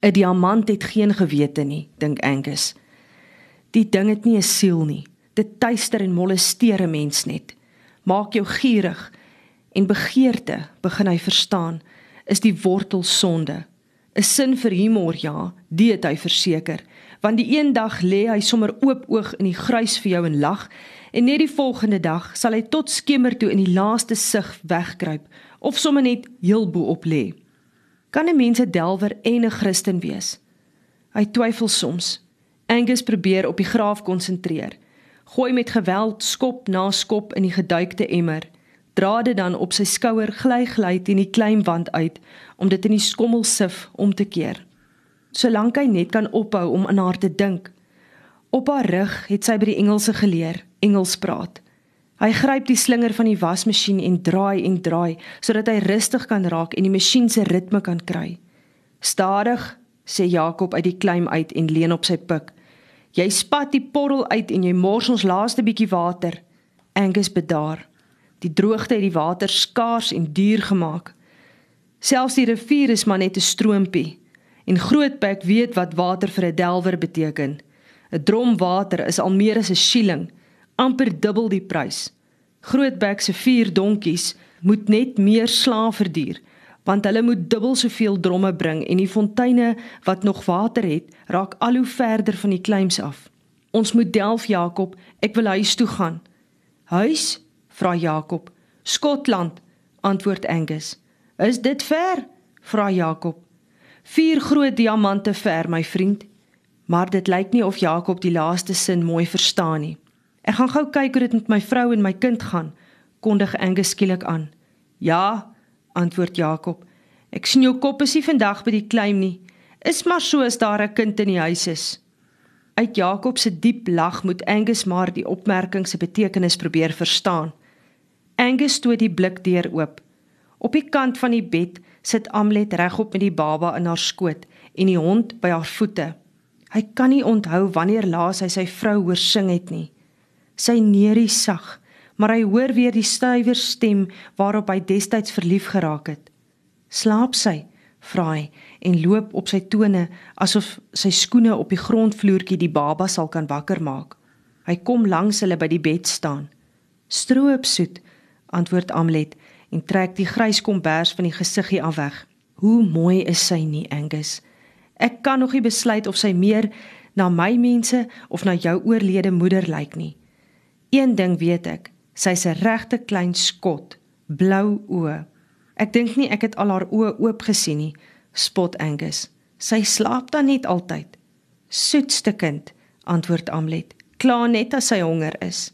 'n Diamant het geen gewete nie, dink Angus. Die ding het nie 'n siel nie. Dit tuister en molesteer 'n mens net. Maak jou gierig en begeerte, begin hy verstaan, is die wortel sonde. 'n Sin vir humor, ja, dit het hy verseker, want die een dag lê hy sommer oop oog in die gruis vir jou en lag en net die volgende dag sal hy tot skemer toe in die laaste sig wegkruip of sommer net heel bo op lê. Kan 'n mens 'n delwer en 'n Christen wees? Hy twyfel soms. Angus probeer op die graaf konsentreer. Gooi met geweld skop na skop in die geduikte emmer. Dra dit dan op sy skouer gly gly teen die klein wand uit om dit in die skommel sif om te keer. Solank hy net kan ophou om aan haar te dink. Op haar rug het sy by die Engelse geleer, Engels praat. Hy gryp die slinger van die wasmasjien en draai en draai sodat hy rustig kan raak en die masjien se ritme kan kry. Stadig, sê Jakob uit die klim uit en leun op sy pik. Jy spat die porrel uit en jy mors ons laaste bietjie water. Angus bedaar. Die droogte het die water skaars en duur gemaak. Selfs die rivier is maar net 'n stroompie en Grootbek weet wat water vir 'n delwer beteken. 'n Drom water is al meer as 'n skieling amper dubbel die prys. Grootbek se vier donkies moet net meer slaaf verduur want hulle moet dubbel soveel dromme bring en die fonteine wat nog water het raak al hoe verder van die kleims af. Ons moet delf Jakob, ek wil huis toe gaan. Huis? vra Jakob. Skotland, antwoord Angus. Is dit ver? vra Jakob. Vier groot diamante ver, my vriend. Maar dit lyk nie of Jakob die laaste sin mooi verstaan nie. Ek gaan gou kyk hoe dit met my vrou en my kind gaan, kondig Angus skielik aan. Ja, antwoord Jakob. Ek sien jou kop is nie vandag by die klein nie. Is maar so as daar 'n kind in die huis is. Uit Jakob se diep lag moet Angus maar die opmerking se betekenis probeer verstaan. Angus stoot die blik deur oop. Op die kant van die bed sit Amlet regop met die baba in haar skoot en die hond by haar voete. Hy kan nie onthou wanneer laas hy sy vrou hoor sing het nie sy neurie sag, maar hy hoor weer die stywer stem waarop hy destyds verlief geraak het. Slaap sy? vra hy en loop op sy tone asof sy skoene op die grondvloertjie die baba sal kan wakker maak. Hy kom langs hulle by die bed staan. "Stroop soet," antwoord Amlet en trek die grys kombers van die gesiggie af weg. "Hoe mooi is sy nie, Angus. Ek kan nog nie besluit of sy meer na my mense of na jou oorlede moeder lyk nie." Een ding weet ek, sy's 'n regte klein skot, blou oë. Ek dink nie ek het al haar oë oop gesien nie, spot Angus. Sy slaap dan net altyd. Soetste kind, antwoord Amlet. Kla net as sy honger is.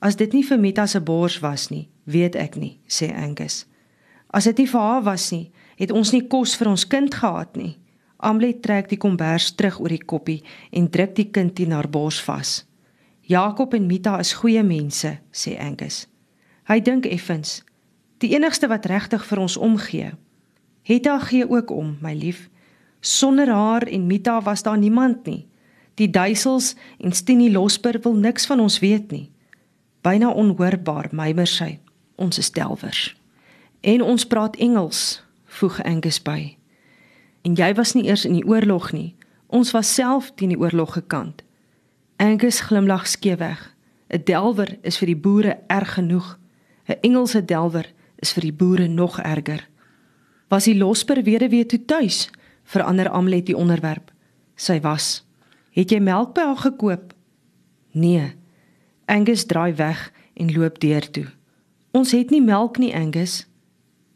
As dit nie vir Mita se bors was nie, weet ek nie, sê Angus. As dit nie vir haar was nie, het ons nie kos vir ons kind gehad nie. Amlet trek die kombers terug oor die koppie en druk die kind teen haar bors vas. Jakob en Mita is goeie mense, sê Angus. Hy dink effens, die enigste wat regtig vir ons omgee. Hetta gee ook om, my lief. Sonder haar en Mita was daar niemand nie. Die duisels en Stini Losper wil niks van ons weet nie. Byna onhoorbaar, mymer sy. Ons is delwers. En ons praat Engels, voeg Angus by. En jy was nie eers in die oorlog nie. Ons was self teen die oorlog gekant. Angus glimlag skeeweg. 'n Delwer is vir die boere erg genoeg. 'n Engelse delwer is vir die boere nog erger. Was die losper weduwee toe tuis? Verander Amlet die onderwerp. Sy was. Het jy melk by haar gekoop? Nee. Angus draai weg en loop deur toe. Ons het nie melk nie, Angus.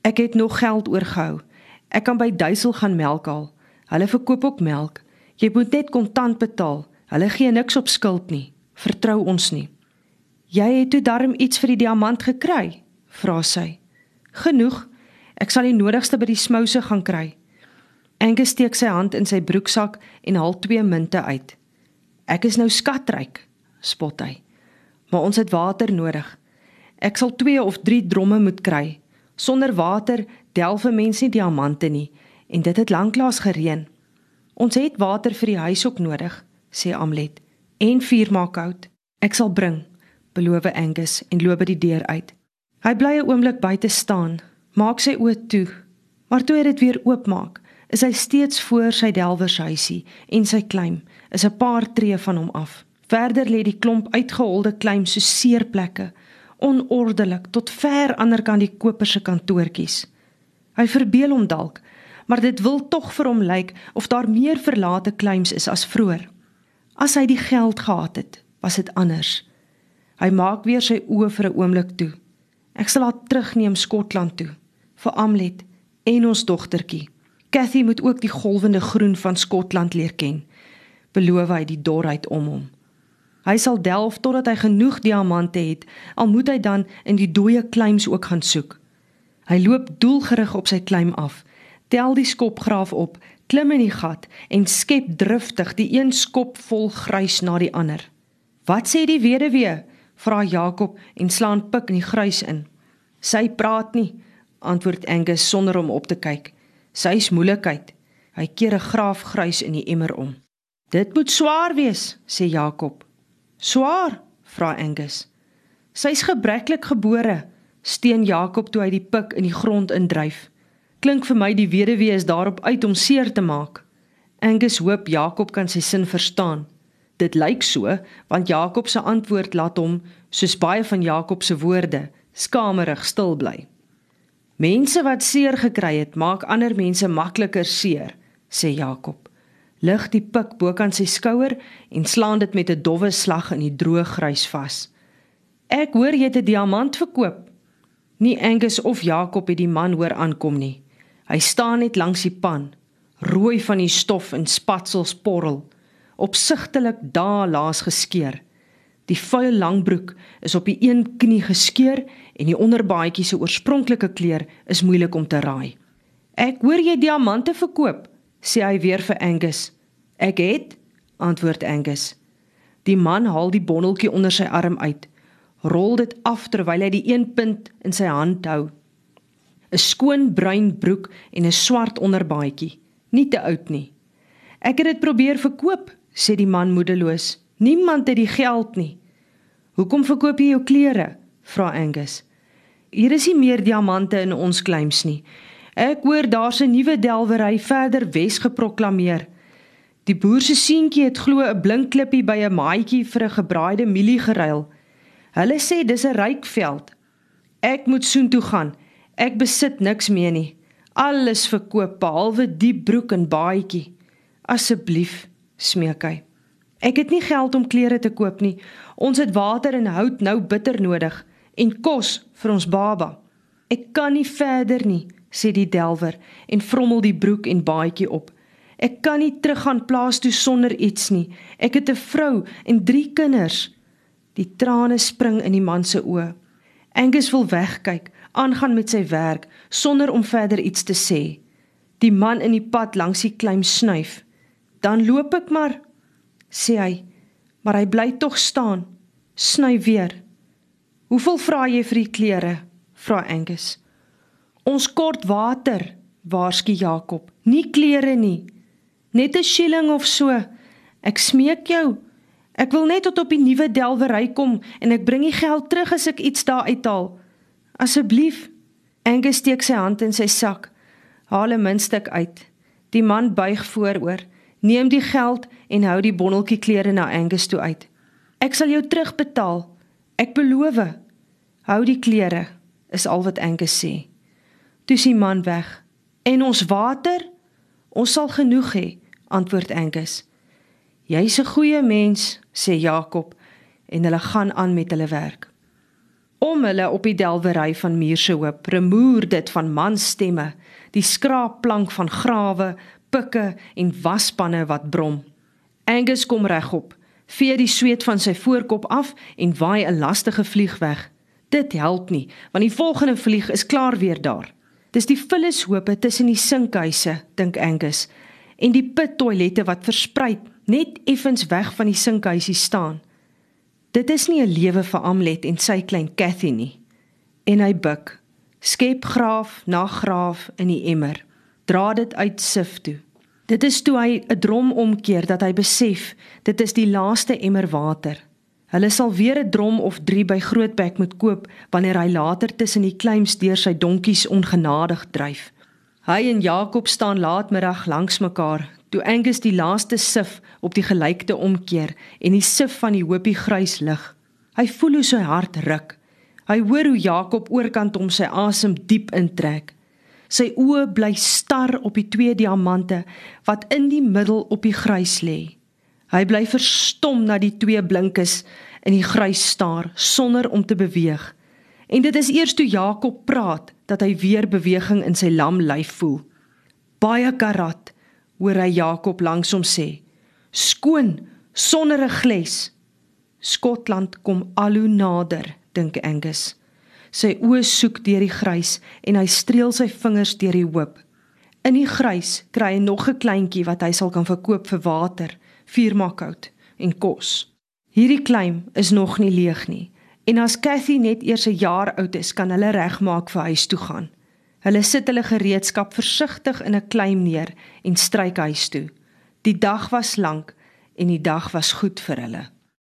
Ek het nog geld oorgehou. Ek kan by Duisel gaan melk haal. Hulle verkoop ook melk. Jy moet net kontant betaal. Hulle gee niks op skuld nie. Vertrou ons nie. Jy het toe darm iets vir die diamant gekry? vra sy. Genoeg. Ek sal die nodigste by die smouse gaan kry. Angus steek sy hand in sy broeksak en haal twee munte uit. Ek is nou skatryk, spot hy. Maar ons het water nodig. Ek sal 2 of 3 dromme moet kry. Sonder water delf 'n mens nie diamante nie en dit het lanklaas gereën. Ons het water vir die huis ook nodig sê Amlet. En vuur maak hout. Ek sal bring, beloof Angus en loop by die deur uit. Hy bly 'n oomblik buite staan, maak sy oë toe, maar toe hy dit weer oopmaak, is hy steeds voor sy delwershuisie en sy klim is 'n paar tree van hom af. Verder lê die klomp uitgeholde klim so seerplekke, onordelik tot ver ander kant die koper se kantoortjies. Hy verbeel hom dalk, maar dit wil tog vir hom lyk of daar meer verlate klims is as vroeër. As hy die geld gehad het, was dit anders. Hy maak weer sy oë vir 'n oomblik toe. Ek sal haar terugneem Skotland toe vir Amlet en ons dogtertjie. Cathy moet ook die golwende groen van Skotland leer ken. Beloof hy die dorheid om hom. Hy sal delf totdat hy genoeg diamante het, al moet hy dan in die dooie kleims ook gaan soek. Hy loop doelgerig op sy kleim af, tel die skopgraaf op, klim in die gat en skep driftig die een skop vol grys na die ander. "Wat sê die weduwee?" vra Jakob en slaan pik in die grys in. "Sy praat nie," antwoord Angus sonder om op te kyk. Sy is moeilikheid. Hy keer 'n graaf grys in die emmer om. Dit moet swaar wees, sê Jakob. Swaar? vra Angus. Sy's gebreklik gebore, steen Jakob toe hy die pik in die grond indryf. Klink vir my die weduwee is daarop uit om seer te maak. Angus hoop Jakob kan sy sin verstaan. Dit lyk so, want Jakob se antwoord laat hom, soos baie van Jakob se woorde, skamerig stil bly. Mense wat seer gekry het, maak ander mense makliker seer, sê Jakob. Lig die pik bokant sy skouer en slaan dit met 'n dowwe slag in die droë grys vas. Ek hoor jy het 'n diamant verkoop. Nie Angus of Jakob het die man hoor aankom nie. Hy staan net langs die pan, rooi van die stof en spatsels porrel, opsigtelik daar laas geskeur. Die vuil langbroek is op die een knie geskeur en die onderbaadjie se oorspronklike kleur is moeilik om te raai. "Ek hoor jy diamante verkoop," sê hy weer vir Angus. "Ek het," antwoord Angus. Die man haal die bondeltjie onder sy arm uit, rol dit af terwyl hy die een punt in sy hand hou. 'n Skoon bruin broek en 'n swart onderbaadjie, nie te oud nie. "Ek het dit probeer verkoop," sê die man moedeloos. Niemand het die geld nie. Hoekom verkoop jy jou klere? vra Angus. Hier is nie meer diamante in ons claims nie. Ek hoor daar's 'n nuwe delwery verder Wes geproklaameer. Die boer se seentjie het glo 'n blink klippie by 'n maatjie vir 'n gebraaide mielie geruil. Hulle sê dis 'n ryk veld. Ek moet soontoe gaan. Ek besit niks meer nie. Alles verkoop behalwe die broek en baadjie. Asseblief, smeek hy. Ek het nie geld om klere te koop nie. Ons het water en hout nou bitter nodig en kos vir ons baba. Ek kan nie verder nie, sê die delwer en vrommel die broek en baadjie op. Ek kan nie teruggaan plaas toe sonder iets nie. Ek het 'n vrou en 3 kinders. Die trane spring in die man se oë. Angus wil wegkyk, aangaan met sy werk sonder om verder iets te sê. Die man in die pad langs die klim snuif. Dan loop ek maar, sê hy, maar hy bly tog staan. Sny weer. Hoeveel vra jy vir die klere? vra Angus. Ons kort water, waarsku Jakob. Nie klere nie. Net 'n shilling of so. Ek smeek jou. Ek wil net tot op die nuwe delwery kom en ek bring die geld terug as ek iets daar uithaal. Asseblief. Angus steek sy hand in sy sak. Haal 'n muntstuk uit. Die man buig vooroor. Neem die geld en hou die bondeltjie klere na Angus toe uit. Ek sal jou terugbetaal. Ek beloof. Hou die klere, is al wat Angus sê. Toe sien man weg. En ons water? Ons sal genoeg hê, antwoord Angus. Jy's 'n goeie mens, sê Jakob en hulle gaan aan met hulle werk. Om hulle op die delwery van Muurse Hoop, remoer dit van manstemme, die skraapplank van grawe, pikke en waspanne wat brom. Angus kom regop, vee die sweet van sy voorkop af en waai 'n lastige vlieg weg. Dit help nie, want die volgende vlieg is klaar weer daar. Dis die vullishope tussen die sinkhuise, dink Angus, en die pittoilette wat versprei net effens weg van die sinkhuisie staan. Dit is nie 'n lewe vir Amlet en sy klein Cathy nie. En hy buig, skep graaf na graaf in die emmer dra dit uit sif toe. Dit is toe hy 'n drom omkeer dat hy besef dit is die laaste emmer water. Hulle sal weer 'n drom of 3 by Grootbek moet koop wanneer hy later tussen die kleims deur sy donkies ongenadig dryf. Hy en Jakob staan laatmiddag langs mekaar toe Angus die laaste sif op die gelykte omkeer en die sif van die hoopie grys lig. Hy voel hoe sy hart ruk. Hy hoor hoe Jakob oorkant hom sy asem diep intrek. Sy oë bly star op die twee diamante wat in die middel op die grys lê. Hy bly verstom na die twee blinkes in die grys staar sonder om te beweeg. En dit is eers toe Jakob praat dat hy weer beweging in sy lam lyf voel. Baie karat hoor hy Jakob langs hom sê. Skoon sonder 'n gles. Skotland kom al hoe nader, dink Angus. Sy oë soek deur die grys en hy streel sy vingers deur die hoop. In die grys kry hy nog 'n kleintjie wat hy sal kan verkoop vir water, vuurmakhout en kos. Hierdie klein is nog nie leeg nie. En as Cathy net eers 'n jaar oud is, kan hulle regmaak vir huis toe gaan. Hulle sit hulle gereedskap versigtig in 'n klein neer en stryk huis toe. Die dag was lank en die dag was goed vir hulle.